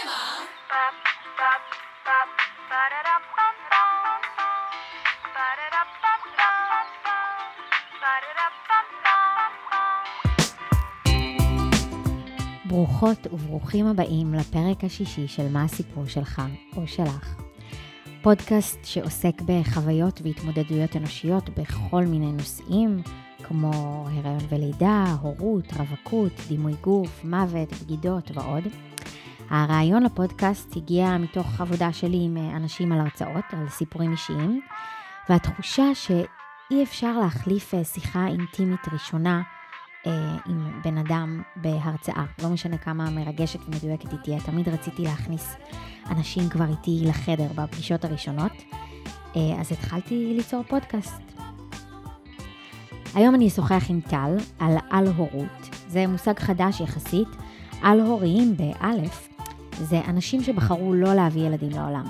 שמה? ברוכות וברוכים הבאים לפרק השישי של מה הסיפור שלך או שלך. פודקאסט שעוסק בחוויות והתמודדויות אנושיות בכל מיני נושאים, כמו הריון ולידה, הורות, רווקות, דימוי גוף, מוות, בגידות ועוד. הרעיון לפודקאסט הגיע מתוך עבודה שלי עם אנשים על הרצאות, על סיפורים אישיים, והתחושה שאי אפשר להחליף שיחה אינטימית ראשונה אה, עם בן אדם בהרצאה. לא משנה כמה מרגשת ומדויקת היא תהיה, תמיד רציתי להכניס אנשים כבר איתי לחדר בפגישות הראשונות, אה, אז התחלתי ליצור פודקאסט. היום אני אשוחח עם טל על על-הורות. זה מושג חדש יחסית. על-הוריים באלף זה אנשים שבחרו לא להביא ילדים לעולם.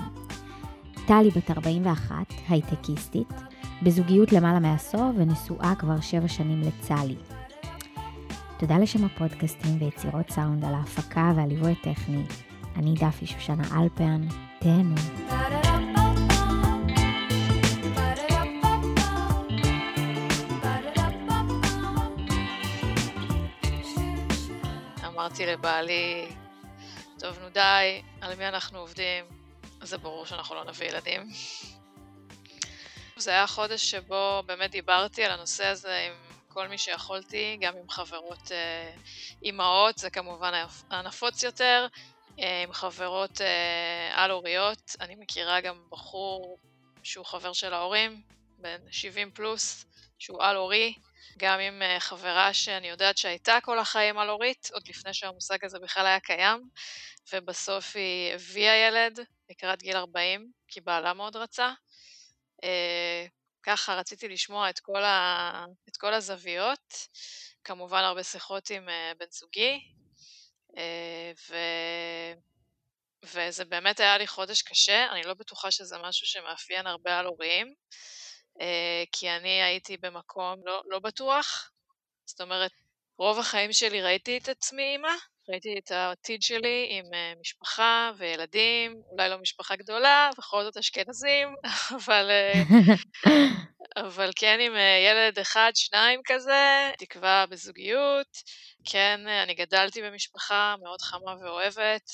טל היא בת 41, הייטקיסטית, בזוגיות למעלה מעשור ונשואה כבר שבע שנים לצלי. תודה לשם הפודקאסטים ויצירות סאונד על ההפקה והליווי הטכני. אני דפי שושנה אלפרן, תהנו. אמרתי לבעלי, טוב, נו די, על מי אנחנו עובדים? זה ברור שאנחנו לא נביא ילדים. זה היה חודש שבו באמת דיברתי על הנושא הזה עם כל מי שיכולתי, גם עם חברות אה, אימהות, זה כמובן הנפוץ יותר, אה, עם חברות אה, על-הוריות. אני מכירה גם בחור שהוא חבר של ההורים, בן 70 פלוס, שהוא על-הורי, גם עם אה, חברה שאני יודעת שהייתה כל החיים על-הורית, עוד לפני שהמושג הזה בכלל היה קיים, ובסוף היא הביאה ילד לקראת גיל 40, כי בעלה מאוד רצה. אה, ככה רציתי לשמוע את כל, ה... את כל הזוויות, כמובן הרבה שיחות עם uh, בן זוגי, ו... וזה באמת היה לי חודש קשה, אני לא בטוחה שזה משהו שמאפיין הרבה על הורים, כי אני הייתי במקום לא, לא בטוח, זאת אומרת, רוב החיים שלי ראיתי את עצמי אימא, ראיתי את העתיד שלי עם uh, משפחה וילדים, אולי לא משפחה גדולה, בכל זאת אשכנזים, אבל, uh, אבל כן עם ילד אחד, שניים כזה, תקווה בזוגיות. כן, אני גדלתי במשפחה מאוד חמה ואוהבת.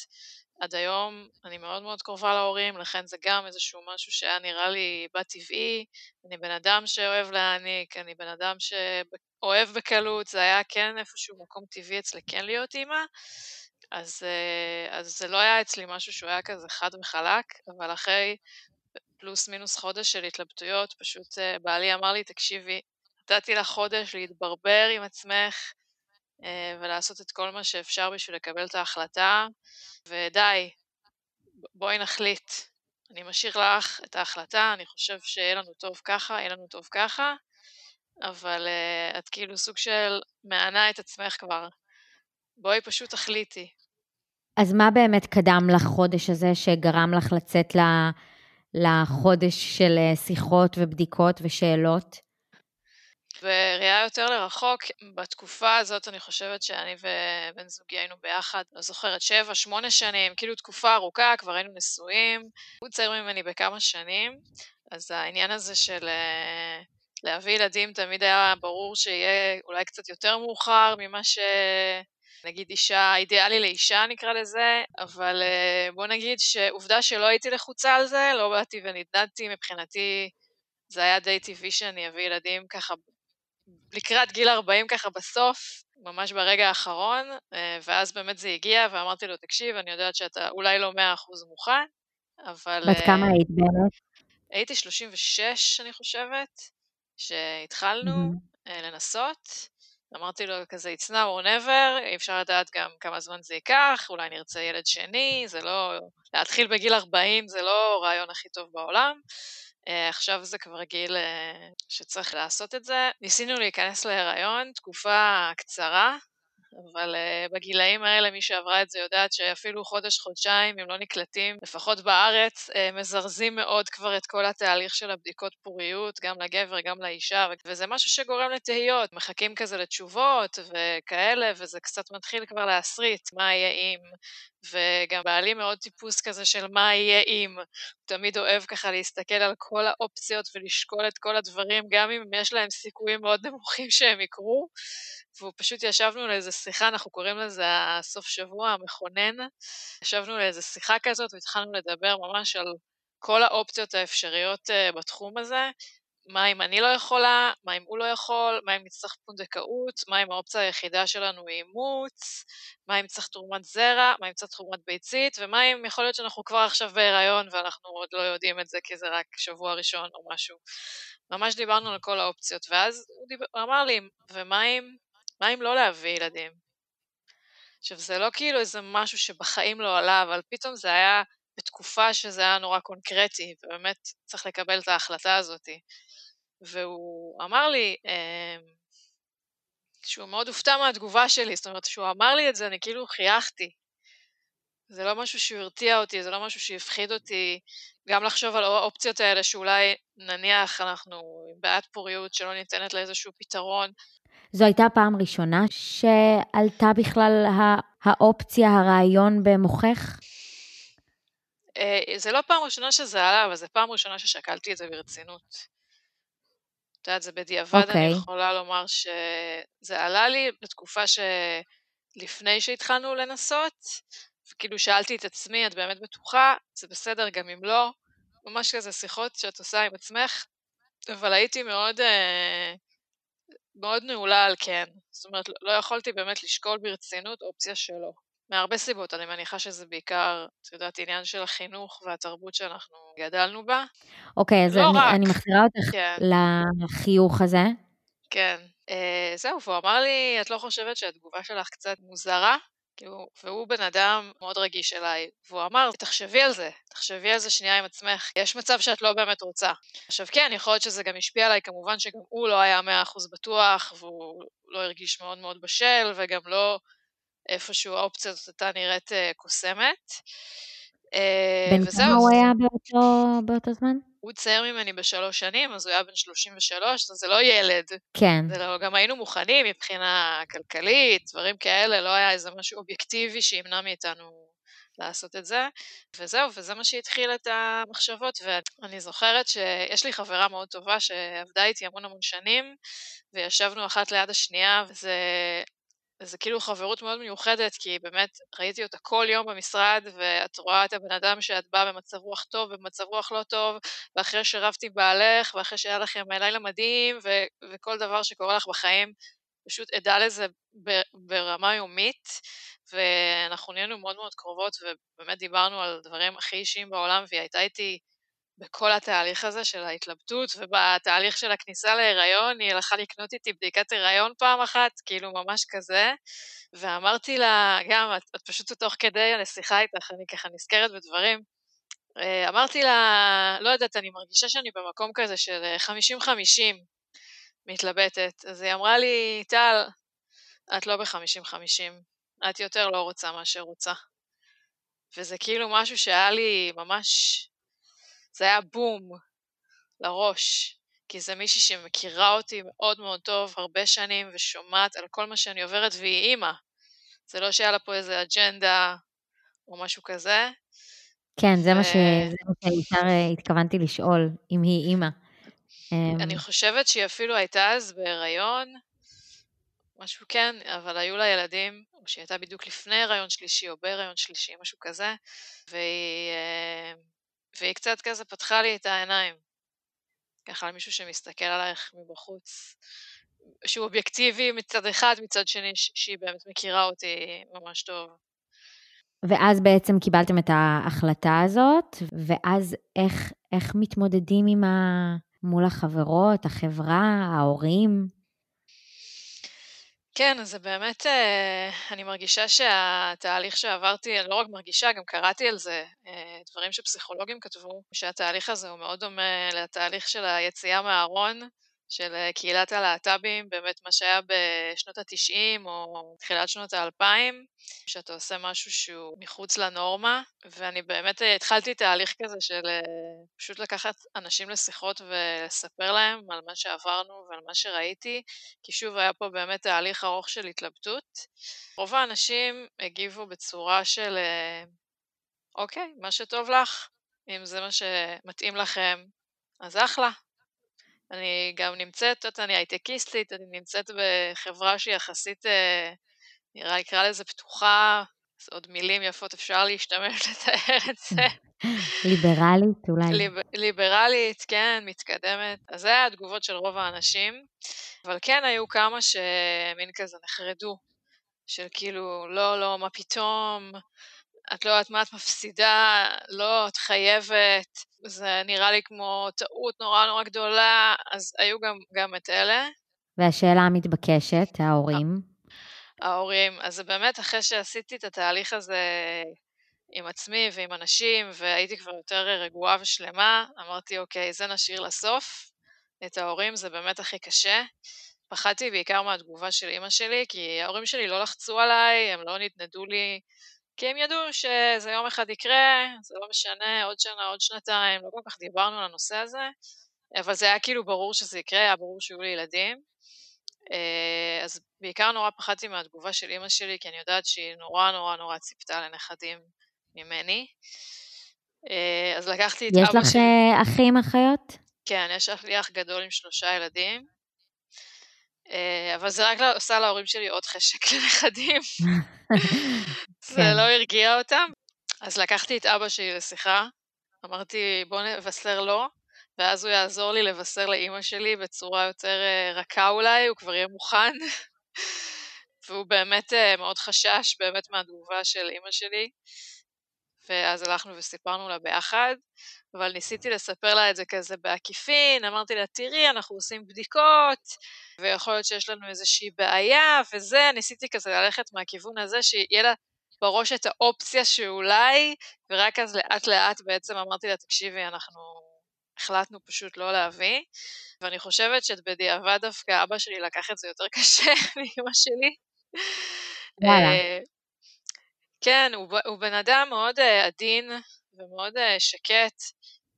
עד היום אני מאוד מאוד קרובה להורים, לכן זה גם איזשהו משהו שהיה נראה לי בת טבעי. אני בן אדם שאוהב להעניק, אני בן אדם שאוהב בקלות, זה היה כן איפשהו מקום טבעי אצלי כן להיות אימא. אז, אה, אז זה לא היה אצלי משהו שהוא היה כזה חד וחלק, אבל אחרי פלוס מינוס חודש של התלבטויות, פשוט אה, בעלי אמר לי, תקשיבי, נתתי לך חודש להתברבר עם עצמך, ולעשות את כל מה שאפשר בשביל לקבל את ההחלטה, ודי, בואי נחליט. אני משאיר לך את ההחלטה, אני חושב שיהיה לנו טוב ככה, יהיה לנו טוב ככה, אבל uh, את כאילו סוג של מענה את עצמך כבר. בואי פשוט תחליטי. אז מה באמת קדם לחודש הזה שגרם לך לצאת לחודש של אה, שיחות ובדיקות ושאלות? וראייה יותר לרחוק, בתקופה הזאת אני חושבת שאני ובן זוגי היינו ביחד, לא זוכרת, שבע, שמונה שנים, כאילו תקופה ארוכה, כבר היינו נשואים, הוא צעיר ממני בכמה שנים, אז העניין הזה של אה, להביא ילדים תמיד היה ברור שיהיה אולי קצת יותר מאוחר ממה ש... נגיד אישה, אידיאלי לאישה נקרא לזה, אבל אה, בוא נגיד שעובדה שלא הייתי לחוצה על זה, לא באתי ונדנדתי, מבחינתי זה היה די טבעי שאני אביא ילדים ככה לקראת גיל 40 ככה בסוף, ממש ברגע האחרון, אה, ואז באמת זה הגיע, ואמרתי לו, תקשיב, אני יודעת שאתה אולי לא 100% מוכן, אבל... בת כמה אה, היית באמת? הייתי 36, אני חושבת, שהתחלנו mm-hmm. לנסות. אמרתי לו כזה, it's now or never, אי אפשר לדעת גם כמה זמן זה ייקח, אולי נרצה ילד שני, זה לא... להתחיל בגיל 40 זה לא הרעיון הכי טוב בעולם. Uh, עכשיו זה כבר גיל uh, שצריך לעשות את זה. ניסינו להיכנס להיריון, תקופה קצרה, אבל uh, בגילאים האלה מי שעברה את זה יודעת שאפילו חודש-חודשיים, אם לא נקלטים, לפחות בארץ, uh, מזרזים מאוד כבר את כל התהליך של הבדיקות פוריות, גם לגבר, גם לאישה, וזה משהו שגורם לתהיות, מחכים כזה לתשובות וכאלה, וזה קצת מתחיל כבר להסריט מה יהיה אם, וגם בעלי מאוד טיפוס כזה של מה יהיה אם. הוא תמיד אוהב ככה להסתכל על כל האופציות ולשקול את כל הדברים, גם אם יש להם סיכויים מאוד נמוכים שהם יקרו. והוא פשוט ישבנו לאיזה שיחה, אנחנו קוראים לזה הסוף שבוע המכונן. ישבנו לאיזה שיחה כזאת והתחלנו לדבר ממש על כל האופציות האפשריות uh, בתחום הזה. מה אם אני לא יכולה, מה אם הוא לא יכול, מה אם נצטרך פונדקאות, מה אם האופציה היחידה שלנו היא אימוץ, מה אם צריך תרומת זרע, מה אם צריך תרומת ביצית, ומה אם יכול להיות שאנחנו כבר עכשיו בהיריון ואנחנו עוד לא יודעים את זה כי זה רק שבוע ראשון או משהו. ממש דיברנו על כל האופציות, ואז הוא, דיבר, הוא אמר לי, ומה אם, מה אם לא להביא ילדים? עכשיו, זה לא כאילו איזה משהו שבחיים לא עלה, אבל פתאום זה היה בתקופה שזה היה נורא קונקרטי, ובאמת צריך לקבל את ההחלטה הזאת. והוא אמר לי אה, שהוא מאוד הופתע מהתגובה שלי, זאת אומרת, כשהוא אמר לי את זה, אני כאילו חייכתי. זה לא משהו שהרתיע אותי, זה לא משהו שהפחיד אותי, גם לחשוב על האופציות האלה שאולי נניח אנחנו בעיית פוריות שלא ניתנת לאיזשהו פתרון. זו הייתה פעם ראשונה שעלתה בכלל האופציה, הרעיון במוחך? אה, זה לא פעם ראשונה שזה עלה, אבל זו פעם ראשונה ששקלתי את זה ברצינות. את יודעת, זה בדיעבד, okay. אני אוקיי. יכולה לומר שזה עלה לי בתקופה שלפני שהתחלנו לנסות, וכאילו שאלתי את עצמי, את באמת בטוחה? זה בסדר גם אם לא? ממש כזה שיחות שאת עושה עם עצמך, אבל הייתי מאוד, אה, מאוד נעולה על כן. זאת אומרת, לא יכולתי באמת לשקול ברצינות אופציה שלא. מהרבה סיבות, אני מניחה שזה בעיקר, את יודעת, עניין של החינוך והתרבות שאנחנו גדלנו בה. אוקיי, אז לא אני, אני מחזירה אותך כן. לחיוך הזה. כן. אה, זהו, והוא אמר לי, את לא חושבת שהתגובה שלך קצת מוזרה? כאילו, והוא בן אדם מאוד רגיש אליי, והוא אמר, תחשבי על זה, תחשבי על זה שנייה עם עצמך, יש מצב שאת לא באמת רוצה. עכשיו כן, יכול להיות שזה גם השפיע עליי, כמובן שגם הוא לא היה מאה אחוז בטוח, והוא לא הרגיש מאוד מאוד בשל, וגם לא איפשהו האופציה הזאת הייתה נראית uh, קוסמת. בן כמה הוא היה באותו, באותו זמן? הוא צעיר ממני בשלוש שנים, אז הוא היה בן 33, אז זה לא ילד. כן. זה לא, גם היינו מוכנים מבחינה כלכלית, דברים כאלה, לא היה איזה משהו אובייקטיבי שימנע מאיתנו לעשות את זה. וזהו, וזה מה שהתחיל את המחשבות. ואני זוכרת שיש לי חברה מאוד טובה שעבדה איתי המון המון שנים, וישבנו אחת ליד השנייה, וזה זה כאילו חברות מאוד מיוחדת, כי באמת ראיתי אותה כל יום במשרד, ואת רואה את הבן אדם שאת באה במצב רוח טוב, במצב רוח לא טוב, ואחרי שרבתי עם בעלך, ואחרי שהיה לכם לילה מדהים, ו- וכל דבר שקורה לך בחיים, פשוט עדה לזה ברמה יומית, ואנחנו נהיינו מאוד מאוד קרובות, ובאמת דיברנו על דברים הכי אישיים בעולם, והיא הייתה איתי בכל התהליך הזה של ההתלבטות, ובתהליך של הכניסה להיריון, היא הלכה לקנות איתי בדיקת הריון פעם אחת, כאילו ממש כזה, ואמרתי לה, גם, את, את פשוט תוך כדי הנסיכה איתך, אני ככה נזכרת בדברים, אה, אמרתי לה, לא יודעת, אני מרגישה שאני במקום כזה של 50-50 מתלבטת, אז היא אמרה לי, טל, את לא ב-50-50, את יותר לא רוצה מאשר רוצה. וזה כאילו משהו שהיה לי ממש זה היה בום לראש, כי זה מישהי שמכירה אותי מאוד מאוד טוב הרבה שנים ושומעת על כל מה שאני עוברת והיא אימא. זה לא שהיה לה פה איזה אג'נדה או משהו כזה. כן, זה ו... מה שיותר אה, התכוונתי לשאול, אם היא אימא. אני אמ, חושבת שהיא אפילו הייתה אז בהיריון, משהו כן, אבל היו לה ילדים, או שהיא הייתה בדיוק לפני הריון שלישי או בהיריון שלישי, משהו כזה, והיא אה, והיא קצת כזה פתחה לי את העיניים. ככה על מישהו שמסתכל עלייך מבחוץ, שהוא אובייקטיבי מצד אחד, מצד שני שהיא באמת מכירה אותי ממש טוב. ואז בעצם קיבלתם את ההחלטה הזאת, ואז איך, איך מתמודדים עם ה... מול החברות, החברה, ההורים? כן, אז זה באמת, אה, אני מרגישה שהתהליך שעברתי, אני לא רק מרגישה, גם קראתי על זה, אה, דברים שפסיכולוגים כתבו, שהתהליך הזה הוא מאוד דומה לתהליך של היציאה מהארון, של אה, קהילת הלהט"בים, באמת מה שהיה בשנות ה-90 או תחילת שנות ה-2000, שאתה עושה משהו שהוא מחוץ לנורמה, ואני באמת אה, התחלתי תהליך כזה של אה, פשוט לקחת אנשים לשיחות ולספר להם על מה שעברנו ועל מה שראיתי, כי שוב היה פה באמת תהליך ארוך של התלבטות. רוב האנשים הגיבו בצורה של אוקיי, מה שטוב לך, אם זה מה שמתאים לכם, אז אחלה, אני גם נמצאת, את יודעת, אני הייטקיסטית, אני נמצאת בחברה שהיא יחסית, אה, נראה, נקרא לזה פתוחה, עוד מילים יפות אפשר להשתמש לתאר את זה. ליברלית אולי. ליב, ליברלית, כן, מתקדמת. אז זה היה התגובות של רוב האנשים, אבל כן היו כמה שמין כזה נחרדו, של כאילו, לא, לא, מה פתאום, את לא יודעת מה את מפסידה, לא, את חייבת, זה נראה לי כמו טעות נורא נורא גדולה, אז היו גם, גם את אלה. והשאלה המתבקשת, ההורים? ההורים, אז זה באמת אחרי שעשיתי את התהליך הזה עם עצמי ועם אנשים, והייתי כבר יותר רגועה ושלמה, אמרתי, אוקיי, זה נשאיר לסוף. את ההורים זה באמת הכי קשה. פחדתי בעיקר מהתגובה של אימא שלי, כי ההורים שלי לא לחצו עליי, הם לא נתנדו לי כי הם ידעו שזה יום אחד יקרה, זה לא משנה, עוד שנה, עוד שנתיים, לא כל כך דיברנו על הנושא הזה, אבל זה היה כאילו ברור שזה יקרה, היה ברור שיהיו לי ילדים. אה, אז בעיקר נורא פחדתי מהתגובה של אימא שלי, כי אני יודעת שהיא נורא נורא נורא ציפתה לנכדים ממני. אה, אז לקחתי את אבא שלי... יש לך אה, אחים, אחיות? כן, יש לי אח גדול עם שלושה ילדים. אבל זה רק לא, עושה להורים שלי עוד חשק לנכדים. זה כן. לא הרגיע אותם. אז לקחתי את אבא שלי לשיחה, אמרתי בוא נבשר לו, ואז הוא יעזור לי לבשר לאימא שלי בצורה יותר אה, רכה אולי, הוא כבר יהיה מוכן. והוא באמת אה, מאוד חשש באמת מהתגובה של אימא שלי. ואז הלכנו וסיפרנו לה ביחד, אבל ניסיתי לספר לה את זה כזה בעקיפין, אמרתי לה, תראי, אנחנו עושים בדיקות, ויכול להיות שיש לנו איזושהי בעיה, וזה, ניסיתי כזה ללכת מהכיוון הזה, שיהיה לה בראש את האופציה שאולי, ורק אז לאט לאט בעצם אמרתי לה, תקשיבי, אנחנו החלטנו פשוט לא להביא, ואני חושבת שבדיעבד דווקא אבא שלי לקח את זה יותר קשה מאמא שלי. וואלה. כן, הוא, הוא בן אדם מאוד uh, עדין ומאוד uh, שקט,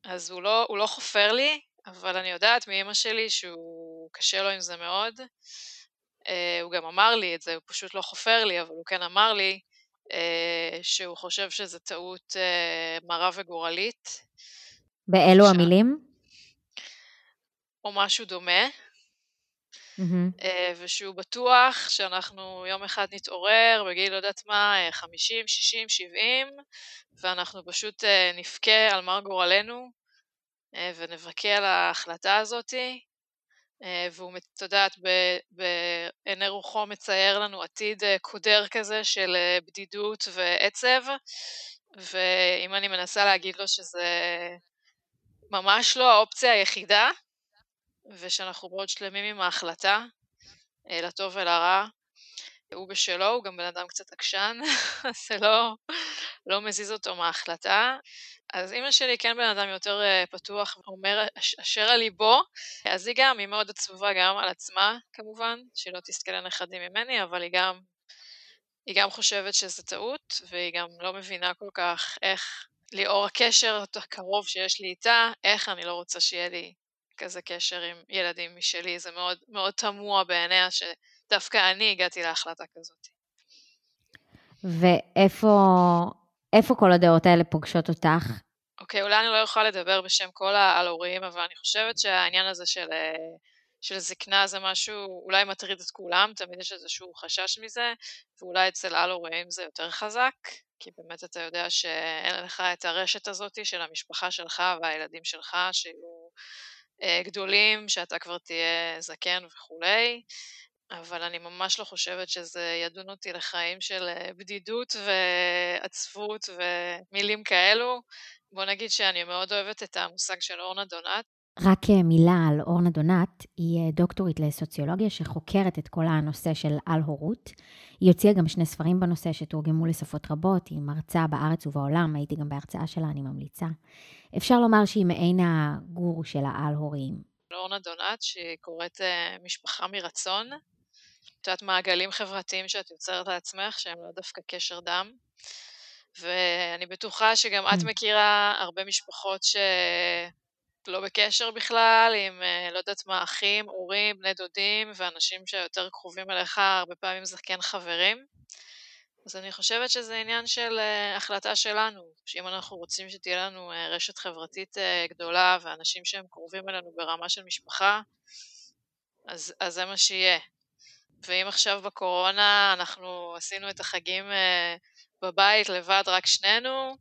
אז הוא לא, הוא לא חופר לי, אבל אני יודעת מאמא שלי שהוא קשה לו עם זה מאוד. Uh, הוא גם אמר לי את זה, הוא פשוט לא חופר לי, אבל הוא כן אמר לי uh, שהוא חושב שזו טעות uh, מרה וגורלית. באלו ש... המילים? או משהו דומה. Mm-hmm. ושהוא בטוח שאנחנו יום אחד נתעורר בגיל לא יודעת מה, 50, 60, 70, ואנחנו פשוט אה, נבכה על מר גורלנו אה, ונבכה על ההחלטה הזאתי. והוא, את יודעת, בעיני רוחו מצייר לנו עתיד קודר כזה של בדידות ועצב, ואם אני מנסה להגיד לו שזה ממש לא האופציה היחידה, ושאנחנו מאוד שלמים עם ההחלטה, אה, לטוב ולרע. הוא בשלו, הוא גם בן אדם קצת עקשן, זה לא, לא מזיז אותו מההחלטה. אז אימא שלי כן בן אדם יותר אה, פתוח, אומר אשר על ליבו, אז היא גם, היא מאוד עצובה גם על עצמה כמובן, שהיא לא תזכה לנכדים ממני, אבל היא גם, היא גם חושבת שזה טעות, והיא גם לא מבינה כל כך איך, לאור הקשר הקרוב שיש לי איתה, איך אני לא רוצה שיהיה לי כזה קשר עם ילדים משלי, זה מאוד, מאוד תמוה בעיניה שדווקא אני הגעתי להחלטה כזאת. ואיפה כל הדעות האלה פוגשות אותך? אוקיי, אולי אני לא יכולה לדבר בשם כל ההורים, אבל אני חושבת שהעניין הזה של, של זקנה זה משהו, אולי מטריד את כולם, תמיד יש איזשהו חשש מזה, ואולי אצל על-הורים זה יותר חזק, כי באמת אתה יודע שאין לך את הרשת הזאת של המשפחה שלך והילדים שלך, שיהיו אה, גדולים, שאתה כבר תהיה זקן וכולי, אבל אני ממש לא חושבת שזה ידון אותי לחיים של אה, בדידות ועצבות ומילים כאלו. בוא נגיד שאני מאוד אוהבת את המושג של אורנה דונת. רק אה, מילה על אורנה דונת, היא דוקטורית לסוציולוגיה שחוקרת את כל הנושא של על-הורות. היא הוציאה גם שני ספרים בנושא שתורגמו לשפות רבות, היא מרצה בארץ ובעולם, הייתי גם בהרצאה שלה, אני ממליצה. אפשר לומר שהיא מעין הגור של העל-הורים. אורנה דונת, שהיא קוראת אה, משפחה מרצון. את יודעת, מעגלים חברתיים שאת יוצרת לעצמך, שהם לא דווקא קשר דם. ואני בטוחה שגם את mm. מכירה הרבה משפחות שלא בקשר בכלל, עם, אה, לא יודעת מה, אחים, הורים, בני דודים, ואנשים שיותר קרובים אליך, הרבה פעמים זה כן חברים. אז אני חושבת שזה עניין של uh, החלטה שלנו, שאם אנחנו רוצים שתהיה לנו uh, רשת חברתית גדולה ואנשים שהם קרובים אלינו ברמה של משפחה, אז, אז זה מה שיהיה. ואם עכשיו בקורונה אנחנו עשינו את החגים בבית לבד רק שנינו,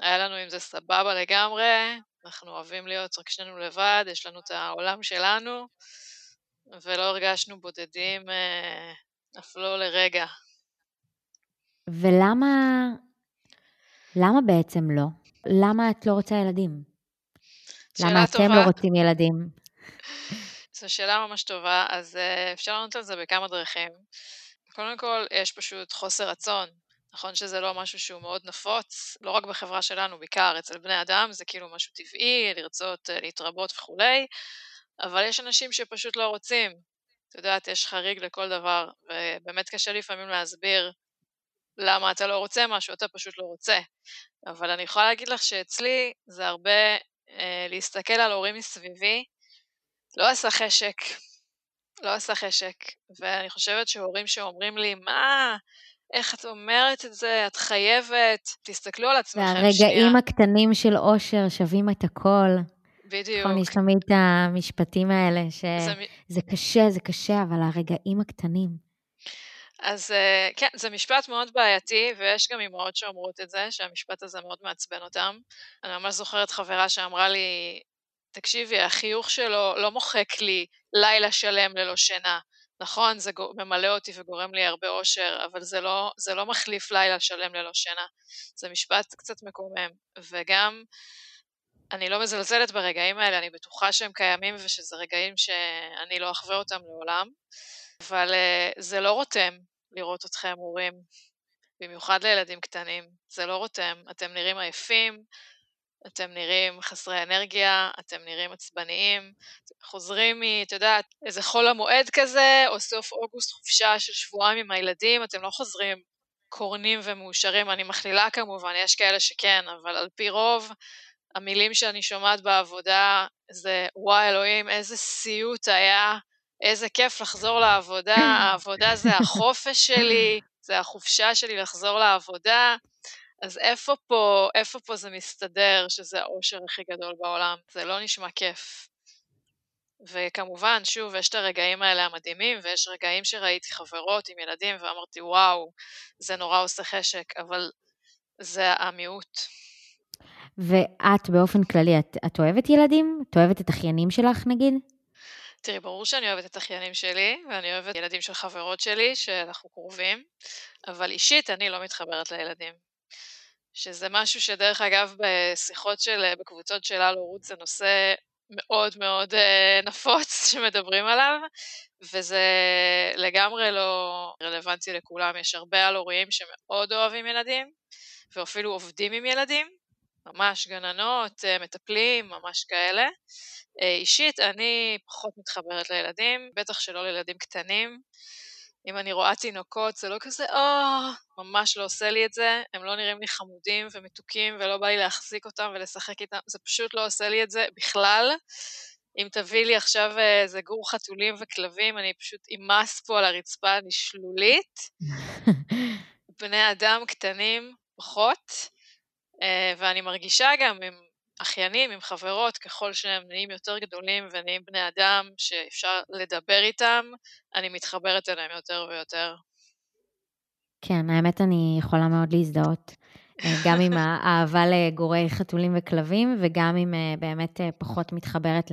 היה לנו עם זה סבבה לגמרי, אנחנו אוהבים להיות רק שנינו לבד, יש לנו את העולם שלנו, ולא הרגשנו בודדים uh, אף לא לרגע. ולמה למה בעצם לא? למה את לא רוצה ילדים? למה אתם טובה. לא רוצים ילדים? זו שאלה ממש טובה, אז uh, אפשר לענות על זה בכמה דרכים. קודם כל, יש פשוט חוסר רצון. נכון שזה לא משהו שהוא מאוד נפוץ, לא רק בחברה שלנו, בעיקר אצל בני אדם, זה כאילו משהו טבעי, לרצות uh, להתרבות וכולי, אבל יש אנשים שפשוט לא רוצים. את יודעת, יש חריג לכל דבר, ובאמת קשה לפעמים להסביר למה אתה לא רוצה משהו, אתה פשוט לא רוצה. אבל אני יכולה להגיד לך שאצלי זה הרבה אה, להסתכל על הורים מסביבי, לא עשה חשק, לא עשה חשק. ואני חושבת שהורים שאומרים לי, מה, איך את אומרת את זה, את חייבת, תסתכלו על עצמכם שנייה. והרגעים הקטנים של אושר שווים את הכל. בדיוק. נכון, יש תמיד את המשפטים האלה, שזה זה... קשה, זה קשה, אבל הרגעים הקטנים. אז אה, כן, זה משפט מאוד בעייתי, ויש גם אמהות שאומרות את זה, שהמשפט הזה מאוד מעצבן אותם. אני ממש זוכרת חברה שאמרה לי, תקשיבי, החיוך שלו לא מוחק לי לילה שלם ללא שינה. נכון, זה ממלא אותי וגורם לי הרבה אושר, אבל זה לא, זה לא מחליף לילה שלם ללא שינה. זה משפט קצת מקומם. וגם, אני לא מזלזלת ברגעים האלה, אני בטוחה שהם קיימים ושזה רגעים שאני לא אחווה אותם לעולם. אבל uh, זה לא רותם לראות אתכם הורים, במיוחד לילדים קטנים. זה לא רותם. אתם נראים עייפים, אתם נראים חסרי אנרגיה, אתם נראים עצבניים, חוזרים מ, את יודעת, איזה חול המועד כזה, או סוף אוגוסט חופשה של שבועיים עם הילדים, אתם לא חוזרים קורנים ומאושרים, אני מכלילה כמובן, יש כאלה שכן, אבל על פי רוב, המילים שאני שומעת בעבודה זה, וואי אלוהים, איזה סיוט היה איזה כיף לחזור לעבודה, העבודה זה החופש שלי, זה החופשה שלי לחזור לעבודה, אז איפה פה, איפה פה זה מסתדר שזה האושר הכי גדול בעולם? זה לא נשמע כיף. וכמובן, שוב, יש את הרגעים האלה המדהימים, ויש רגעים שראיתי חברות עם ילדים ואמרתי, וואו, זה נורא עושה חשק, אבל זה המיעוט. ואת באופן כללי, את, את אוהבת ילדים? את אוהבת את אחיינים שלך נגיד? תראי, ברור שאני אוהבת את אחיינים שלי, ואני אוהבת ילדים של חברות שלי, שאנחנו קרובים, אבל אישית אני לא מתחברת לילדים. שזה משהו שדרך אגב בשיחות של, בקבוצות של הלו רות זה נושא מאוד מאוד אה, נפוץ שמדברים עליו, וזה לגמרי לא רלוונטי לכולם. יש הרבה הלורים שמאוד אוהבים ילדים, ואפילו עובדים עם ילדים, ממש גננות, אה, מטפלים, ממש כאלה. אה, אישית, אני פחות מתחברת לילדים, בטח שלא לילדים קטנים. אם אני רואה תינוקות, זה לא כזה, או, oh, ממש לא עושה לי את זה, הם לא נראים לי חמודים ומתוקים ולא בא לי להחזיק אותם ולשחק איתם, זה פשוט לא עושה לי את זה בכלל. אם תביא לי עכשיו אה, איזה גור חתולים וכלבים, אני פשוט אמס פה על הרצפה, אני שלולית. בני אדם קטנים פחות. אה, ואני מרגישה גם עם אחיינים, עם חברות, ככל שהם נהיים יותר גדולים ונהיים בני אדם שאפשר לדבר איתם, אני מתחברת אליהם יותר ויותר. כן, האמת אני יכולה מאוד להזדהות. אה, גם עם האהבה לגורי חתולים וכלבים, וגם עם אה, באמת פחות מתחברת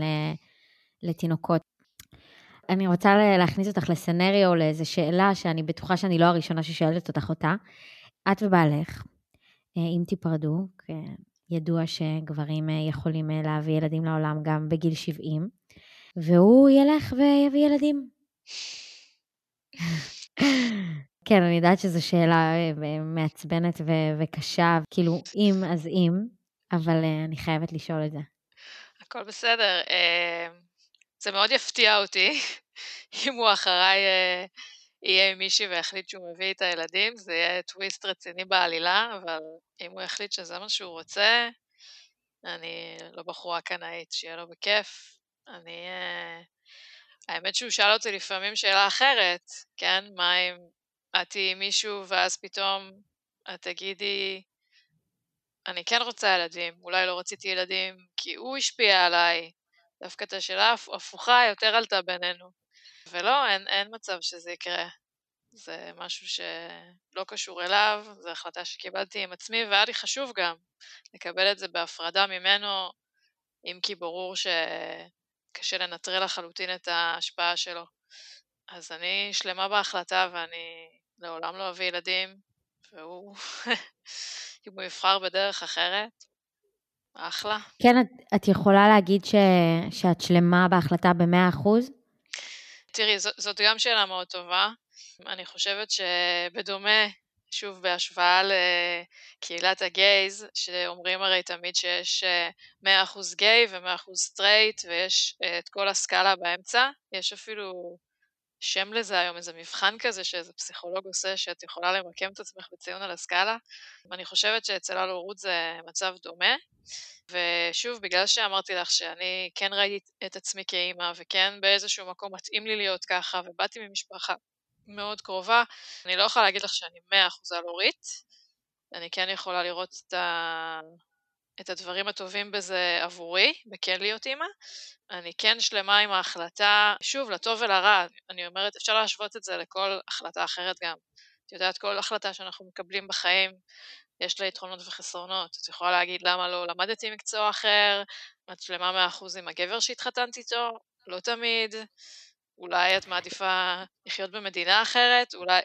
לתינוקות. אני רוצה להכניס אותך לסנריו, לאיזו שאלה שאני בטוחה שאני לא הראשונה ששואלת אותך אותה. את ובעלך, אה, אם תיפרדו, ידוע שגברים אה, יכולים אה, להביא ילדים לעולם גם בגיל 70, והוא ילך ויביא ילדים. כן, אני יודעת שזו שאלה מעצבנת ו- וקשה, כאילו, אם אז אם, אבל אני חייבת לשאול את זה. הכל בסדר. זה מאוד יפתיע אותי אם הוא אחריי אה, יהיה עם מישהי ויחליט שהוא מביא את הילדים, זה יהיה טוויסט רציני בעלילה, אבל אם הוא יחליט שזה מה שהוא רוצה, אני לא בחורה קנאית, שיהיה לו בכיף. אני... אה, האמת שהוא שאל אותי לפעמים שאלה אחרת, כן? מה אם את תהיי מישהו ואז פתאום את תגידי, אני כן רוצה ילדים, אולי לא רציתי ילדים כי הוא השפיע עליי. דווקא את השאלה ההפוכה יותר עלתה בינינו. ולא, אין, אין מצב שזה יקרה. זה משהו שלא קשור אליו, זו החלטה שקיבלתי עם עצמי, והיה לי חשוב גם לקבל את זה בהפרדה ממנו, אם כי ברור שקשה לנטרל לחלוטין את ההשפעה שלו. אז אני שלמה בהחלטה ואני לעולם לא אביא ילדים, והוא, אם הוא יבחר בדרך אחרת, אחלה. כן, את, את יכולה להגיד ש, שאת שלמה בהחלטה ב-100%? תראי, זאת גם שאלה מאוד טובה. אני חושבת שבדומה, שוב, בהשוואה לקהילת ה gays, שאומרים הרי תמיד שיש 100% גיי ו-100% סטרייט, ויש את כל הסקאלה באמצע, יש אפילו שם לזה היום, איזה מבחן כזה שאיזה פסיכולוג עושה, שאת יכולה למקם את עצמך בציון על הסקאלה. אני חושבת שאצל הלורות זה מצב דומה. ושוב, בגלל שאמרתי לך שאני כן ראיתי את עצמי כאימא, וכן באיזשהו מקום מתאים לי להיות ככה, ובאתי ממשפחה מאוד קרובה, אני לא יכולה להגיד לך שאני מאה אחוז הלורית. אני כן יכולה לראות את, ה... את הדברים הטובים בזה עבורי, בכן להיות אימא, אני כן שלמה עם ההחלטה, שוב, לטוב ולרע, אני אומרת, אפשר להשוות את זה לכל החלטה אחרת גם. את יודעת, כל החלטה שאנחנו מקבלים בחיים, יש לה יתרונות וחסרונות. את יכולה להגיד למה לא למדתי מקצוע אחר, את שלמה מאה אחוז עם הגבר שהתחתנת איתו, לא תמיד. אולי את מעדיפה לחיות במדינה אחרת, אולי...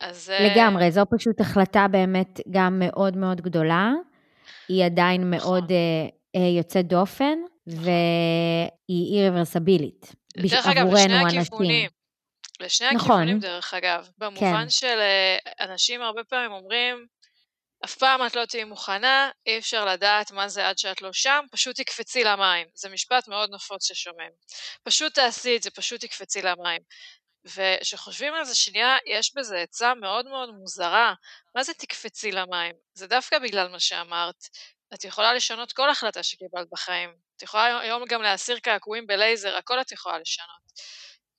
אז... אה, לגמרי, זו פשוט החלטה באמת גם מאוד מאוד גדולה. היא עדיין נכון. מאוד uh, יוצאת דופן. והיא אירוורסבילית. דרך אגב, לשני הכיוונים. לשני נכון. הכיוונים, דרך אגב. במובן כן. של אה, אנשים הרבה פעמים אומרים, אף פעם את לא תהיי מוכנה, אי אפשר לדעת מה זה עד שאת לא שם, פשוט תקפצי למים. זה משפט מאוד נפוץ ששומעים. פשוט תעשי את זה, פשוט תקפצי למים. וכשחושבים על זה שנייה, יש בזה עצה מאוד מאוד מוזרה. מה זה תקפצי למים? זה דווקא בגלל מה שאמרת. את יכולה לשנות כל החלטה שקיבלת בחיים. את יכולה היום גם להסיר קעקועים בלייזר, הכל את יכולה לשנות.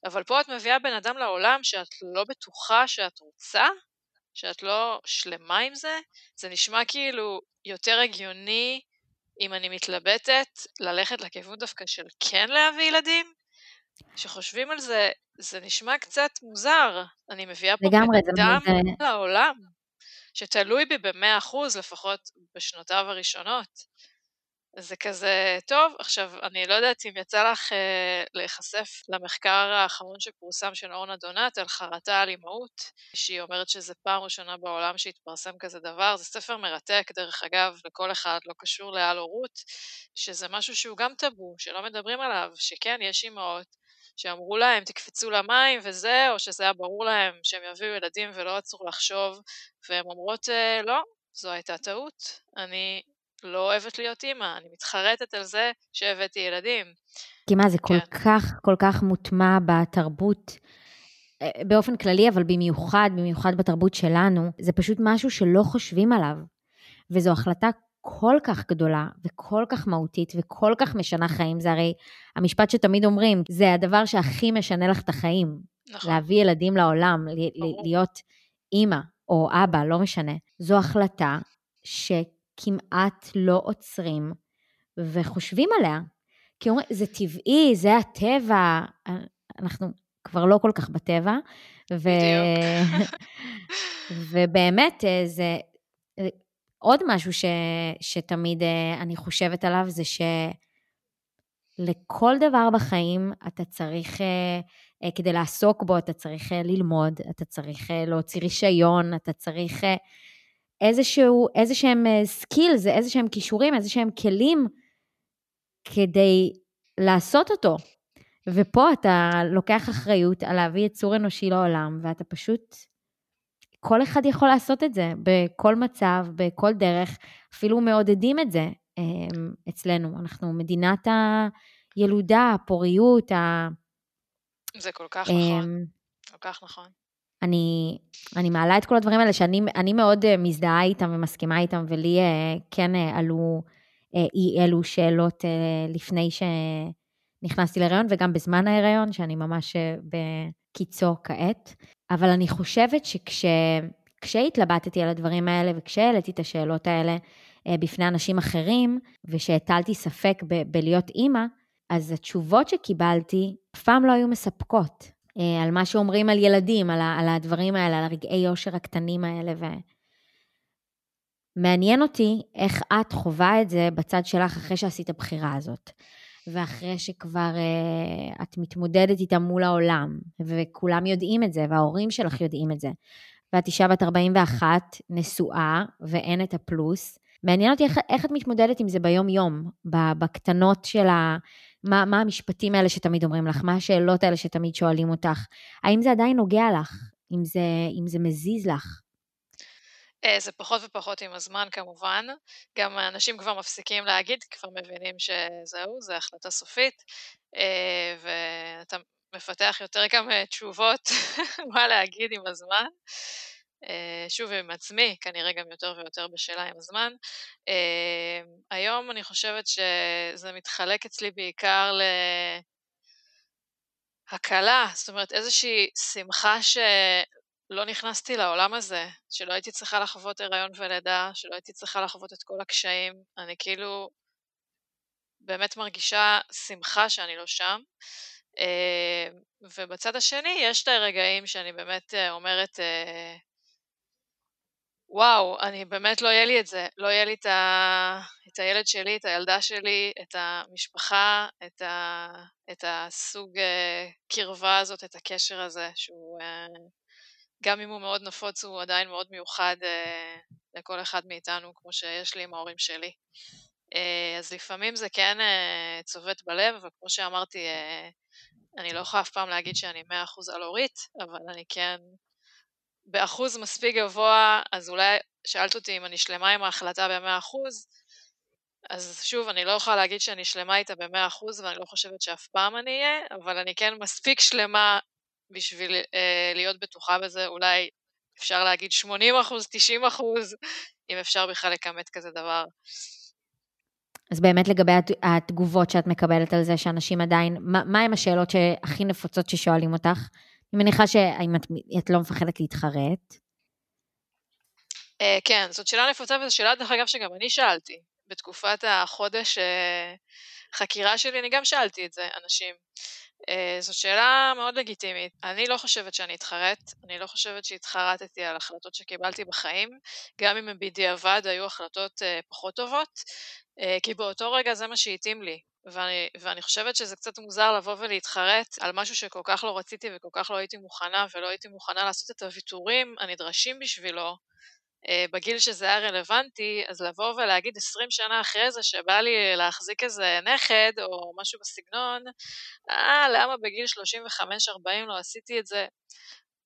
אבל פה את מביאה בן אדם לעולם שאת לא בטוחה שאת רוצה, שאת לא שלמה עם זה, זה נשמע כאילו יותר הגיוני אם אני מתלבטת ללכת לכיוון דווקא של כן להביא ילדים. כשחושבים על זה, זה נשמע קצת מוזר. אני מביאה פה לגמרי, בן אדם לעולם, שתלוי בי במאה אחוז, לפחות בשנותיו הראשונות. זה כזה, טוב, עכשיו, אני לא יודעת אם יצא לך אה, להיחשף למחקר האחרון שפורסם של אורנה דונת על חרטה על אימהות, שהיא אומרת שזה פעם ראשונה בעולם שהתפרסם כזה דבר, זה ספר מרתק, דרך אגב, לכל אחד, לא קשור לעל הורות, שזה משהו שהוא גם טאבו, שלא מדברים עליו, שכן, יש אימהות שאמרו להם תקפצו למים וזה, או שזה היה ברור להם שהם יביאו ילדים ולא עצרו לחשוב, והן אומרות אה, לא, זו הייתה טעות, אני לא אוהבת להיות אימא, אני מתחרטת על זה שהבאתי ילדים. כי מה, זה כן. כל כך, כל כך מוטמע בתרבות. אה, באופן כללי, אבל במיוחד, במיוחד בתרבות שלנו, זה פשוט משהו שלא חושבים עליו. וזו החלטה כל כך גדולה וכל כך מהותית וכל כך משנה חיים, זה הרי המשפט שתמיד אומרים, זה הדבר שהכי משנה לך את החיים. נכון. להביא ילדים לעולם, להיות אימא או אבא, לא משנה. זו החלטה ש... כמעט לא עוצרים וחושבים עליה. כי אומרים, זה טבעי, זה הטבע, אנחנו כבר לא כל כך בטבע. ו... ובאמת, אה, זה אה, עוד משהו ש... שתמיד אה, אני חושבת עליו, זה שלכל דבר בחיים אתה צריך, כדי לעסוק בו, אתה צריך ללמוד, אתה צריך להוציא רישיון, אתה צריך איזשהו, איזה שהם סקילס, איזה שהם כישורים, איזה שהם כלים כדי לעשות אותו. ופה אתה לוקח אחריות על להביא יצור אנושי לעולם, ואתה פשוט, כל אחד יכול לעשות את זה בכל מצב, בכל דרך, אפילו מעודדים את זה אמ, אצלנו. אנחנו מדינת הילודה, הפוריות, ה... זה כל כך נכון, אמ, כל כך נכון. אני, אני מעלה את כל הדברים האלה שאני מאוד אה, מזדהה איתם ומסכימה איתם, ולי אה, כן אה, עלו אי אלו שאלות לפני שנכנסתי להיריון, וגם בזמן ההיריון, שאני ממש בקיצו כעת. אבל אני חושבת שכשהתלבטתי על הדברים האלה וכשהעליתי את השאלות האלה בפני אנשים אחרים, ושהטלתי ספק ב- בלהיות אימא, אז התשובות שקיבלתי אף פעם לא היו מספקות. אה, על מה שאומרים על ילדים, על, על הדברים האלה, על הרגעי יושר הקטנים האלה. ו... מעניין אותי איך את חווה את זה בצד שלך אחרי שעשית הבחירה הזאת, ואחרי שכבר uh, את מתמודדת איתה מול העולם, וכולם יודעים את זה, וההורים שלך יודעים את זה. ואת אישה בת 41, נשואה, ואין את הפלוס. מעניין אותי איך, איך את מתמודדת עם זה ביום-יום, בקטנות של ה... מה, מה המשפטים האלה שתמיד אומרים לך? מה השאלות האלה שתמיד שואלים אותך? האם זה עדיין נוגע לך? אם זה, אם זה מזיז לך? אה, זה פחות ופחות עם הזמן כמובן. גם אנשים כבר מפסיקים להגיד, כבר מבינים שזהו, זו החלטה סופית, אה, ואתה מפתח יותר גם תשובות מה להגיד עם הזמן. אה, שוב עם עצמי, כנראה גם יותר ויותר בשאלה עם הזמן. אה, היום אני חושבת שזה מתחלק אצלי בעיקר להקלה, זאת אומרת איזושהי שמחה שלא נכנסתי לעולם הזה, שלא הייתי צריכה לחוות הריון ולידה, שלא הייתי צריכה לחוות את כל הקשיים, אני כאילו באמת מרגישה שמחה שאני לא שם. אה, ובצד השני יש את הרגעים שאני באמת אומרת, וואו, אני באמת לא יהיה לי את זה. לא יהיה לי את, ה... את הילד שלי, את הילדה שלי, את המשפחה, את, ה... את הסוג uh, קרבה הזאת, את הקשר הזה, שהוא, uh, גם אם הוא מאוד נפוץ, הוא עדיין מאוד מיוחד uh, לכל אחד מאיתנו, כמו שיש לי עם ההורים שלי. אז לפעמים זה כן צובט בלב, אבל כמו שאמרתי, אני לא יכולה אף פעם להגיד שאני 100% על אורית, אבל אני כן באחוז מספיק גבוה, אז אולי שאלת אותי אם אני שלמה עם ההחלטה ב-100%, אז שוב, אני לא יכולה להגיד שאני שלמה איתה ב-100% ואני לא חושבת שאף פעם אני אהיה, אבל אני כן מספיק שלמה בשביל אה, להיות בטוחה בזה, אולי אפשר להגיד 80%, 90%, אם אפשר בכלל לכמת כזה דבר. אז באמת לגבי התגובות שאת מקבלת על זה שאנשים עדיין, מה, מה הם השאלות שהכי נפוצות ששואלים אותך? אני מניחה שאם את, את לא מפחדת להתחרט. Uh, כן, זאת שאלה נפוצה וזו שאלה, דרך אגב, שגם אני שאלתי. בתקופת החודש uh, חקירה שלי, אני גם שאלתי את זה, אנשים. Uh, זאת שאלה מאוד לגיטימית. אני לא חושבת שאני אתחרט, אני לא חושבת שהתחרטתי על החלטות שקיבלתי בחיים, גם אם בדיעבד היו החלטות פחות טובות, כי באותו רגע זה מה שהתאים לי. ואני, ואני חושבת שזה קצת מוזר לבוא ולהתחרט על משהו שכל כך לא רציתי וכל כך לא הייתי מוכנה, ולא הייתי מוכנה לעשות את הוויתורים הנדרשים בשבילו אה, בגיל שזה היה רלוונטי, אז לבוא ולהגיד 20 שנה אחרי זה שבא לי להחזיק איזה נכד או משהו בסגנון, אה, למה בגיל 35-40 לא עשיתי את זה?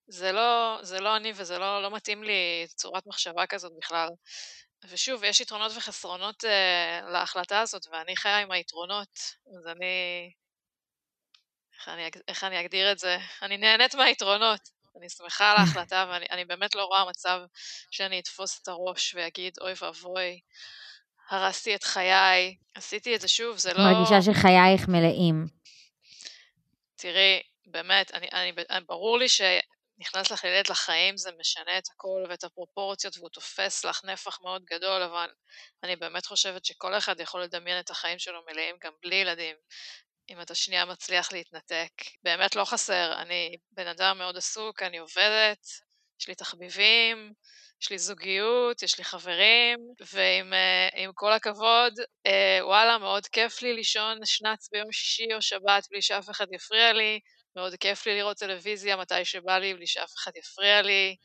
זה לא, זה לא אני וזה לא, לא מתאים לי צורת מחשבה כזאת בכלל. ושוב, יש יתרונות וחסרונות uh, להחלטה הזאת, ואני חיה עם היתרונות, אז אני... איך אני, איך אני אגדיר את זה? אני נהנית מהיתרונות. אני שמחה על ההחלטה, ואני באמת לא רואה מצב שאני אתפוס את הראש ואגיד, אוי ואבוי, הרסתי את חיי, עשיתי את זה שוב, זה לא... מרגישה שחייך מלאים. תראי, באמת, אני, אני, ברור לי ש... נכנס לך ילד לחיים, זה משנה את הכל ואת הפרופורציות, והוא תופס לך נפח מאוד גדול, אבל אני באמת חושבת שכל אחד יכול לדמיין את החיים שלו מלאים גם בלי ילדים. אם אתה שנייה מצליח להתנתק. באמת לא חסר, אני בן אדם מאוד עסוק, אני עובדת, יש לי תחביבים, יש לי זוגיות, יש לי חברים, ועם uh, כל הכבוד, uh, וואלה, מאוד כיף לי לישון שנץ ביום שישי או שבת בלי שאף אחד יפריע לי, מאוד כיף לי לראות טלוויזיה מתי שבא לי, בלי שאף אחד יפריע לי,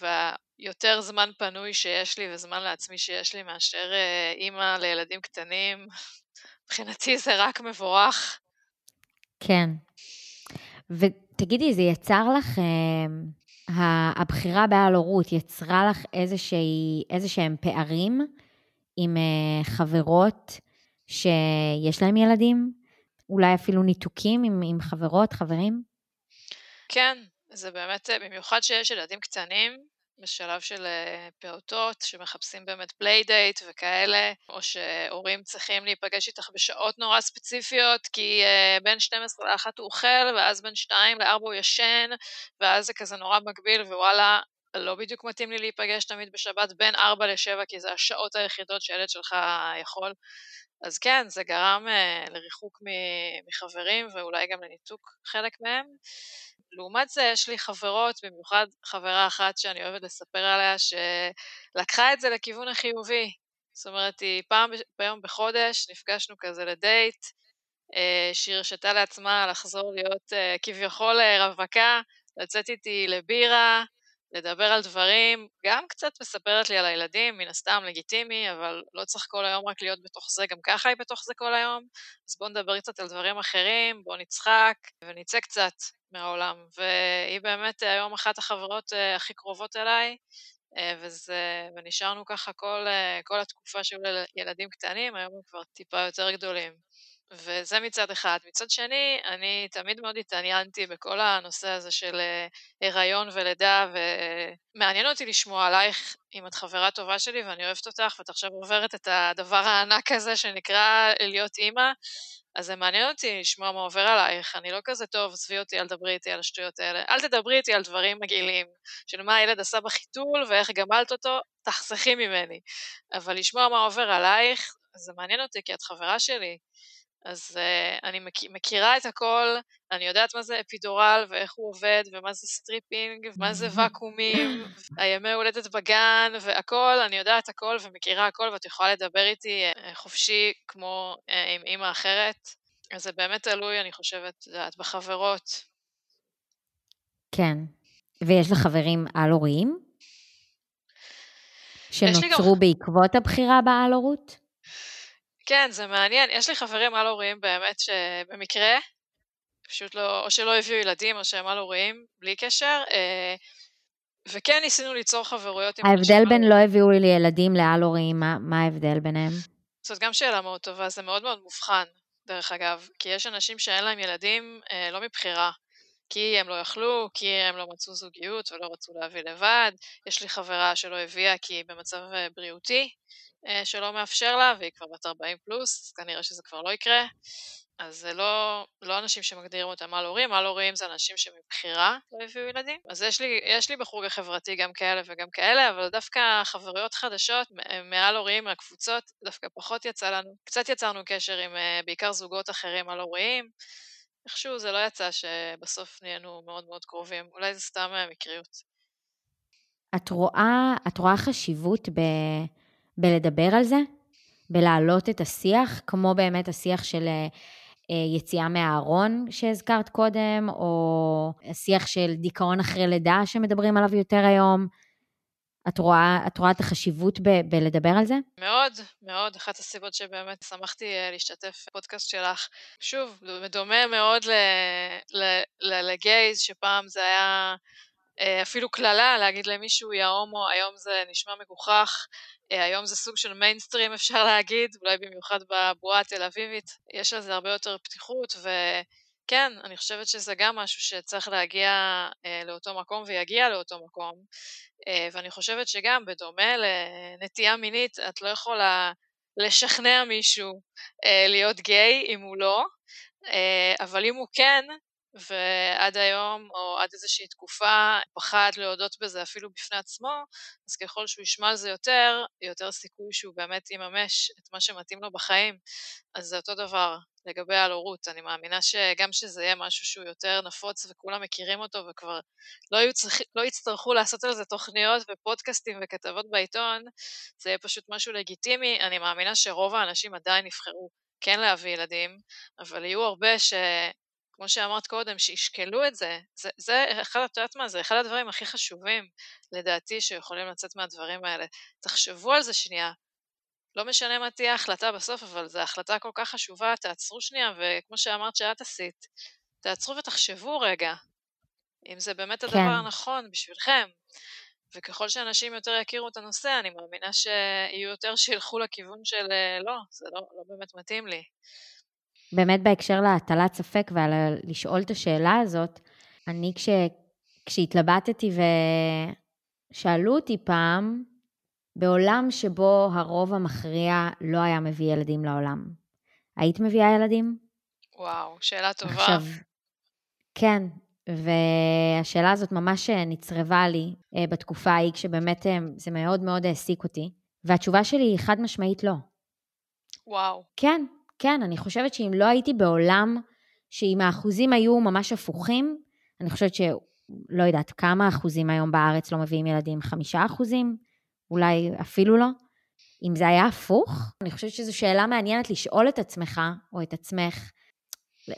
והיותר זמן פנוי שיש לי וזמן לעצמי שיש לי מאשר אה, אימא לילדים קטנים, מבחינתי זה רק מבורך. כן. ותגידי, זה יצר לך, אה, הבחירה בעל הורות יצרה לך איזה שהם פערים עם אה, חברות שיש להם ילדים? אולי אפילו ניתוקים עם, עם חברות, חברים? כן, זה באמת, במיוחד שיש ילדים קטנים, בשלב של אה, פעוטות שמחפשים באמת playdate וכאלה, או שהורים צריכים להיפגש איתך בשעות נורא ספציפיות, כי uh, בין 12 ל-1 הוא אוכל, ואז בין 2 ל-4 הוא ישן, ואז זה כזה נורא מגביל, ווואלה, לא בדיוק מתאים לי להיפגש תמיד בשבת בין 4 ל-7, כי זה השעות היחידות שילד שלך יכול. אז כן, זה גרם uh, לריחוק מחברים ואולי גם לניתוק חלק מהם. לעומת זה, יש לי חברות, במיוחד חברה אחת שאני אוהבת לספר עליה, שלקחה את זה לכיוון החיובי. זאת אומרת, היא פעם ביום בחודש, נפגשנו כזה לדייט, אה, שהיא הרשתה לעצמה לחזור להיות אה, כביכול רווקה, לצאת איתי לבירה, לדבר על דברים, גם קצת מספרת לי על הילדים, מן הסתם לגיטימי, אבל לא צריך כל היום רק להיות בתוך זה, גם ככה היא בתוך זה כל היום, אז בואו נדבר קצת על דברים אחרים, בואו נצחק ונצא קצת מהעולם. והיא באמת היום אחת החברות אה, הכי קרובות אליי, אה, וזה, ונשארנו ככה כל, אה, כל התקופה שהיו ילדים קטנים, היום הם כבר טיפה יותר גדולים. וזה מצד אחד. מצד שני, אני תמיד מאוד התעניינתי בכל הנושא הזה של הריון ולידה, ומעניין אותי לשמוע עלייך אם את חברה טובה שלי ואני אוהבת אותך, ואת עכשיו עוברת את הדבר הענק הזה שנקרא להיות אימא, אז זה מעניין אותי לשמוע מה עובר עלייך, אני לא כזה טוב, עזבי אותי, אל תדברי איתי על השטויות האלה. אל תדברי איתי על דברים מגעילים, של מה הילד עשה בחיתול ואיך גמלת אותו, תחסכי ממני. אבל לשמוע מה עובר עלייך, זה מעניין אותי כי את חברה שלי. אז uh, אני מכ, מכירה את הכל, אני יודעת מה זה אפידורל ואיך הוא עובד, ומה זה stripping, ומה זה ואקומים, הימי הולדת בגן, והכל, אני יודעת הכל ומכירה הכל, ואת יכולה לדבר איתי uh, חופשי כמו uh, עם אימא אחרת. אז זה באמת תלוי, אני חושבת, את יודעת, בחברות. כן. ויש לך חברים על-הוריים? שנוצרו גם... בעקבות הבחירה בעל-הורות? כן, זה מעניין. יש לי חברים על-הוריים באמת שבמקרה, פשוט לא, או שלא הביאו ילדים או שהם על-הוריים, בלי קשר, אה, וכן ניסינו ליצור חברויות עם ההבדל בין לא הביאו לי ילדים לעל-הוריים, מה, מה ההבדל ביניהם? זאת גם שאלה מאוד טובה, זה מאוד מאוד מובחן, דרך אגב, כי יש אנשים שאין להם ילדים אה, לא מבחירה. כי הם לא יכלו, כי הם לא מצאו זוגיות ולא רצו להביא לבד. יש לי חברה שלא הביאה כי היא במצב אה, בריאותי, שלא מאפשר לה, והיא כבר בת 40 פלוס, אז כנראה שזה כבר לא יקרה. אז זה לא, לא אנשים שמגדירים אותם על הורים, על הורים זה אנשים שמבחירה לא הביאו ילדים. אז יש לי, יש לי בחוג החברתי גם כאלה וגם כאלה, אבל דווקא חברויות חדשות מעל הורים, מהקבוצות, דווקא פחות יצא לנו. קצת יצרנו קשר עם אה, בעיקר זוגות אחרים על הוריים. איכשהו זה לא יצא שבסוף נהיינו מאוד מאוד קרובים. אולי זה סתם אה, מקריות. את רואה, את רואה חשיבות ב... בלדבר על זה, בלהעלות את השיח, כמו באמת השיח של אה, אה, יציאה מהארון שהזכרת קודם, או השיח של דיכאון אחרי לידה שמדברים עליו יותר היום. את רואה, את רואה את החשיבות ב, בלדבר על זה? מאוד, מאוד. אחת הסיבות שבאמת שמחתי אה, להשתתף בפודקאסט שלך. שוב, דומה מאוד לגייז, שפעם זה היה אפילו קללה להגיד למישהו יא הומו, היום זה נשמע מגוחך. אה, היום זה סוג של מיינסטרים אפשר להגיד, אולי במיוחד בבועה התל אביבית, יש לזה הרבה יותר פתיחות וכן, אני חושבת שזה גם משהו שצריך להגיע אה, לאותו מקום ויגיע לאותו מקום אה, ואני חושבת שגם בדומה לנטייה מינית את לא יכולה לשכנע מישהו אה, להיות גיי אם הוא לא, אה, אבל אם הוא כן, ועד היום, או עד איזושהי תקופה, פחד להודות בזה אפילו בפני עצמו, אז ככל שהוא ישמע על זה יותר, יותר סיכוי שהוא באמת יממש את מה שמתאים לו בחיים. אז זה אותו דבר לגבי על הורות. אני מאמינה שגם שזה יהיה משהו שהוא יותר נפוץ וכולם מכירים אותו וכבר לא, צריכ... לא יצטרכו לעשות על זה תוכניות ופודקאסטים וכתבות בעיתון, זה יהיה פשוט משהו לגיטימי. אני מאמינה שרוב האנשים עדיין יבחרו כן להביא ילדים, אבל יהיו הרבה ש... כמו שאמרת קודם, שישקלו את זה. זה, זה אחד, את יודעת מה, זה אחד הדברים הכי חשובים, לדעתי, שיכולים לצאת מהדברים האלה. תחשבו על זה שנייה. לא משנה מה תהיה ההחלטה בסוף, אבל זו החלטה כל כך חשובה, תעצרו שנייה, וכמו שאמרת שאת עשית, תעצרו ותחשבו רגע, אם זה באמת כן. הדבר הנכון בשבילכם. וככל שאנשים יותר יכירו את הנושא, אני מאמינה שיהיו יותר שילכו לכיוון של לא, זה לא, לא באמת מתאים לי. באמת בהקשר להטלת ספק ולשאול את השאלה הזאת, אני כש, כשהתלבטתי ושאלו אותי פעם, בעולם שבו הרוב המכריע לא היה מביא ילדים לעולם, היית מביאה ילדים? וואו, שאלה טובה. עכשיו, כן, והשאלה הזאת ממש נצרבה לי אה, בתקופה ההיא, כשבאמת אה, זה מאוד מאוד העסיק אותי, והתשובה שלי היא חד משמעית לא. וואו. כן, כן, אני חושבת שאם לא הייתי בעולם, שאם האחוזים היו ממש הפוכים, אני חושבת שלא יודעת כמה אחוזים היום בארץ לא מביאים ילדים, חמישה אחוזים? אולי אפילו לא. אם זה היה הפוך, אני חושבת שזו שאלה מעניינת לשאול את עצמך או את עצמך,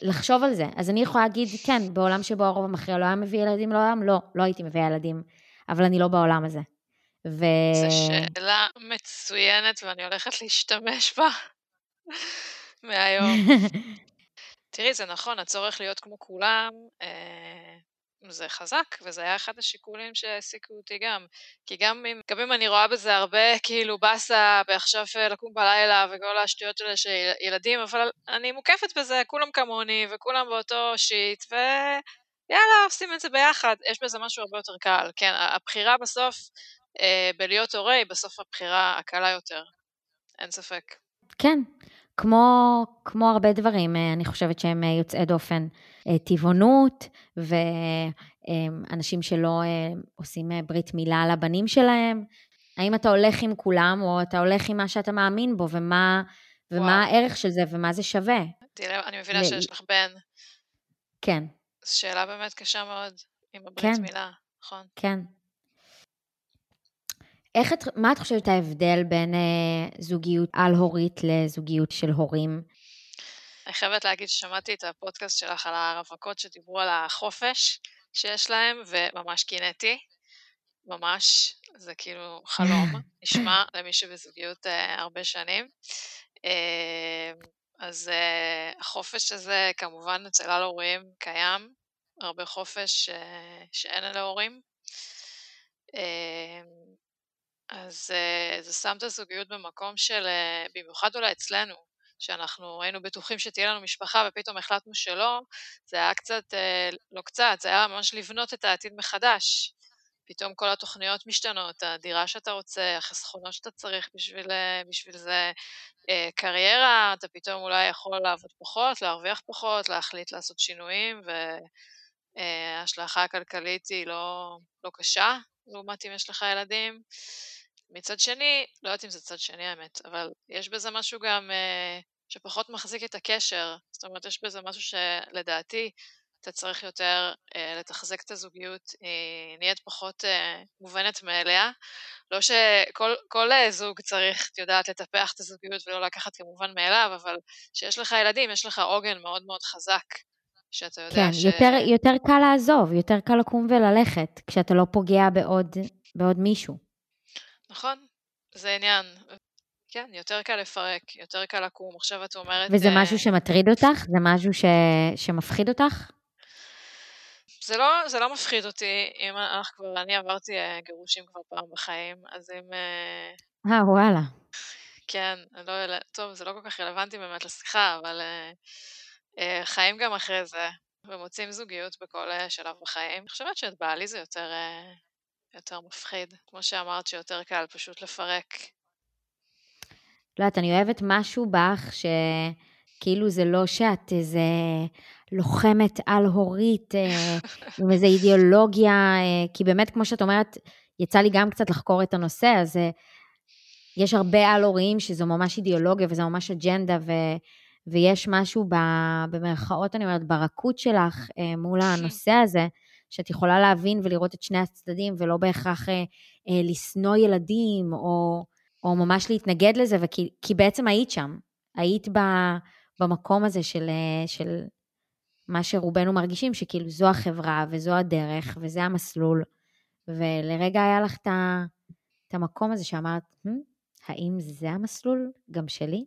לחשוב על זה. אז אני יכולה להגיד, כן, בעולם שבו הרוב המכריע לא היה מביא ילדים לעולם, לא, לא הייתי מביאה ילדים, אבל אני לא בעולם הזה. ו... זו שאלה מצוינת ואני הולכת להשתמש בה מהיום. תראי, זה נכון, הצורך להיות כמו כולם, אה, זה חזק, וזה היה אחד השיקולים שהעסיקו אותי גם. כי גם אם, גם אם אני רואה בזה הרבה כאילו באסה בעכשיו אה, לקום בלילה וכל השטויות האלה של ילדים, אבל אני מוקפת בזה, כולם כמוני וכולם באותו שיט, ויאללה, עושים את זה ביחד. יש בזה משהו הרבה יותר קל. כן, הבחירה בסוף אה, בלהיות הורה היא בסוף הבחירה הקלה יותר. אין ספק. כן, כמו, כמו הרבה דברים, אה, אני חושבת שהם אה, יוצאי דופן. אה, טבעונות, ואנשים שלא עושים ברית מילה לבנים שלהם. האם אתה הולך עם כולם, או אתה הולך עם מה שאתה מאמין בו, ומה, ומה הערך של זה, ומה זה שווה? אני מבינה ל... שיש לך בן. כן. זו שאלה באמת קשה מאוד, עם הברית כן. מילה, נכון? כן. איך את, מה את חושבת ההבדל בין אה, זוגיות על-הורית לזוגיות של הורים? אני חייבת להגיד ששמעתי את הפודקאסט שלך על הרווקות שדיברו על החופש שיש להם, וממש קינאתי. ממש, זה כאילו חלום, נשמע למי שבזוגיות uh, הרבה שנים. Uh, אז uh, החופש הזה כמובן אצל על-הורים קיים, הרבה חופש uh, שאין להורים. Uh, אז uh, זה שם את הזוגיות במקום של, uh, במיוחד אולי אצלנו, שאנחנו היינו בטוחים שתהיה לנו משפחה ופתאום החלטנו שלא, זה היה קצת, אה, לא קצת, זה היה ממש לבנות את העתיד מחדש. פתאום כל התוכניות משתנות, הדירה שאתה רוצה, החסכונות שאתה צריך בשביל, אה, בשביל זה, אה, קריירה, אתה פתאום אולי יכול לעבוד פחות, להרוויח פחות, להחליט לעשות שינויים, וההשלכה הכלכלית היא לא, לא קשה, לעומת אם יש לך ילדים. מצד שני, לא יודעת אם זה צד שני האמת, אבל יש בזה משהו גם אה, שפחות מחזיק את הקשר. זאת אומרת, יש בזה משהו שלדעתי אתה צריך יותר אה, לתחזק את הזוגיות, היא נהיית פחות אה, מובנת מאליה. לא שכל אה, זוג צריך, את יודעת, לטפח את הזוגיות ולא לקחת כמובן מאליו, אבל כשיש לך ילדים, יש לך עוגן מאוד מאוד חזק. שאתה יודע כן, ש... כן, יותר, יותר קל לעזוב, יותר קל לקום וללכת, כשאתה לא פוגע בעוד, בעוד מישהו. נכון, זה עניין. כן, יותר קל לפרק, יותר קל לקום. עכשיו את אומרת... וזה uh... משהו שמטריד אותך? זה משהו ש... שמפחיד אותך? זה לא, זה לא מפחיד אותי, אם אנחנו כבר, אני עברתי uh, גירושים כבר פעם בחיים, אז אם... אה, uh, וואלה. כן, לא, טוב, זה לא כל כך רלוונטי באמת לשיחה, אבל uh, חיים גם אחרי זה, ומוצאים זוגיות בכל שלב בחיים. אני חושבת שאת בעלי זה יותר, uh, יותר מפחיד. כמו שאמרת, שיותר קל פשוט לפרק. לא יודעת, אני אוהבת משהו בך שכאילו זה לא שאת איזה לוחמת על-הורית אה, עם איזה אידיאולוגיה, אה, כי באמת, כמו שאת אומרת, יצא לי גם קצת לחקור את הנושא, אז אה, יש הרבה על-הוריים שזו ממש אידיאולוגיה וזו ממש אג'נדה, ו, ויש משהו ב, במרכאות, אני אומרת, ברכות שלך מול הנושא הזה, שאת יכולה להבין ולראות את שני הצדדים, ולא בהכרח אה, אה, לשנוא ילדים, או, או ממש להתנגד לזה, וכי, כי בעצם היית שם. היית ב, במקום הזה של, אה, של מה שרובנו מרגישים, שכאילו זו החברה, וזו הדרך, וזה המסלול. ולרגע היה לך את המקום הזה שאמרת, hmm, האם זה המסלול גם שלי?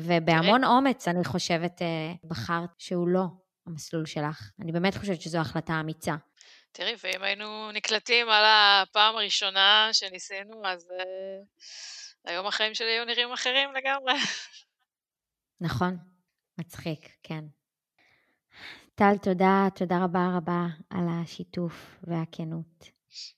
ובהמון אומץ, אני חושבת, אה, בחרת שהוא לא המסלול שלך. אני באמת חושבת שזו החלטה אמיצה. תראי, ואם היינו נקלטים על הפעם הראשונה שניסינו, אז uh, היום החיים שלי היו נראים אחרים לגמרי. נכון, מצחיק, כן. טל, תודה, תודה רבה רבה על השיתוף והכנות.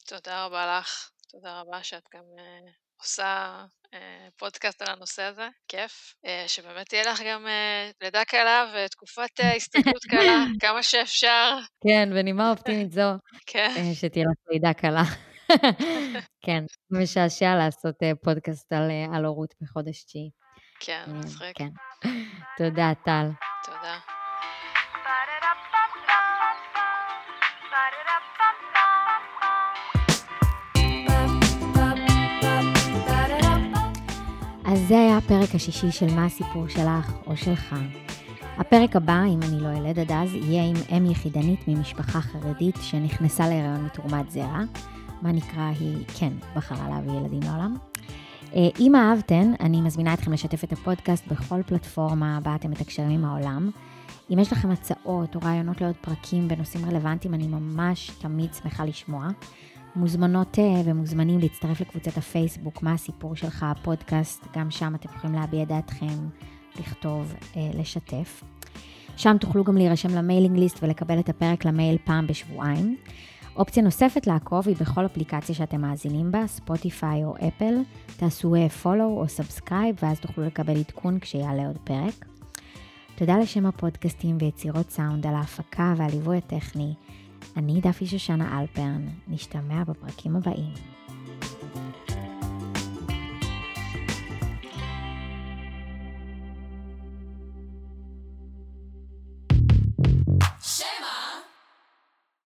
תודה רבה לך, תודה רבה שאת גם uh, עושה uh, פודקאסט על הנושא הזה, כיף. Uh, שבאמת תהיה לך גם uh, לידה קלה ותקופת uh, הסתגלות קלה, כמה שאפשר. כן, בנימה אופטימית זו, כן. uh, שתהיה לך לידה קלה. כן, משעשע לעשות uh, פודקאסט על, uh, על הורות בחודש תשיעי. כן, מצחיק. כן. תודה, טל. תודה. אז זה היה הפרק השישי של מה הסיפור שלך או שלך. הפרק הבא, אם אני לא אלד עד אז, יהיה עם אם יחידנית ממשפחה חרדית שנכנסה להיריון מתרומת זרע. מה נקרא, היא כן בחרה להביא ילדים לעולם. אה, אם אהבתן, אני מזמינה אתכם לשתף את הפודקאסט בכל פלטפורמה בה אתם מתקשרים עם העולם. אם יש לכם הצעות או רעיונות לעוד פרקים בנושאים רלוונטיים, אני ממש תמיד שמחה לשמוע. מוזמנות אה, ומוזמנים להצטרף לקבוצת הפייסבוק, מה הסיפור שלך, הפודקאסט, גם שם אתם יכולים להביע דעתכם, לכתוב, אה, לשתף. שם תוכלו גם להירשם ל mailing list ולקבל את הפרק למייל פעם בשבועיים. אופציה נוספת לעקוב היא בכל אפליקציה שאתם מאזינים בה, ספוטיפיי או אפל, תעשו follow או subscribe ואז תוכלו לקבל עדכון כשיעלה עוד פרק. תודה לשם הפודקאסטים ויצירות סאונד על ההפקה והליווי הטכני. אני דפי שושנה אלפרן, נשתמע בפרקים הבאים.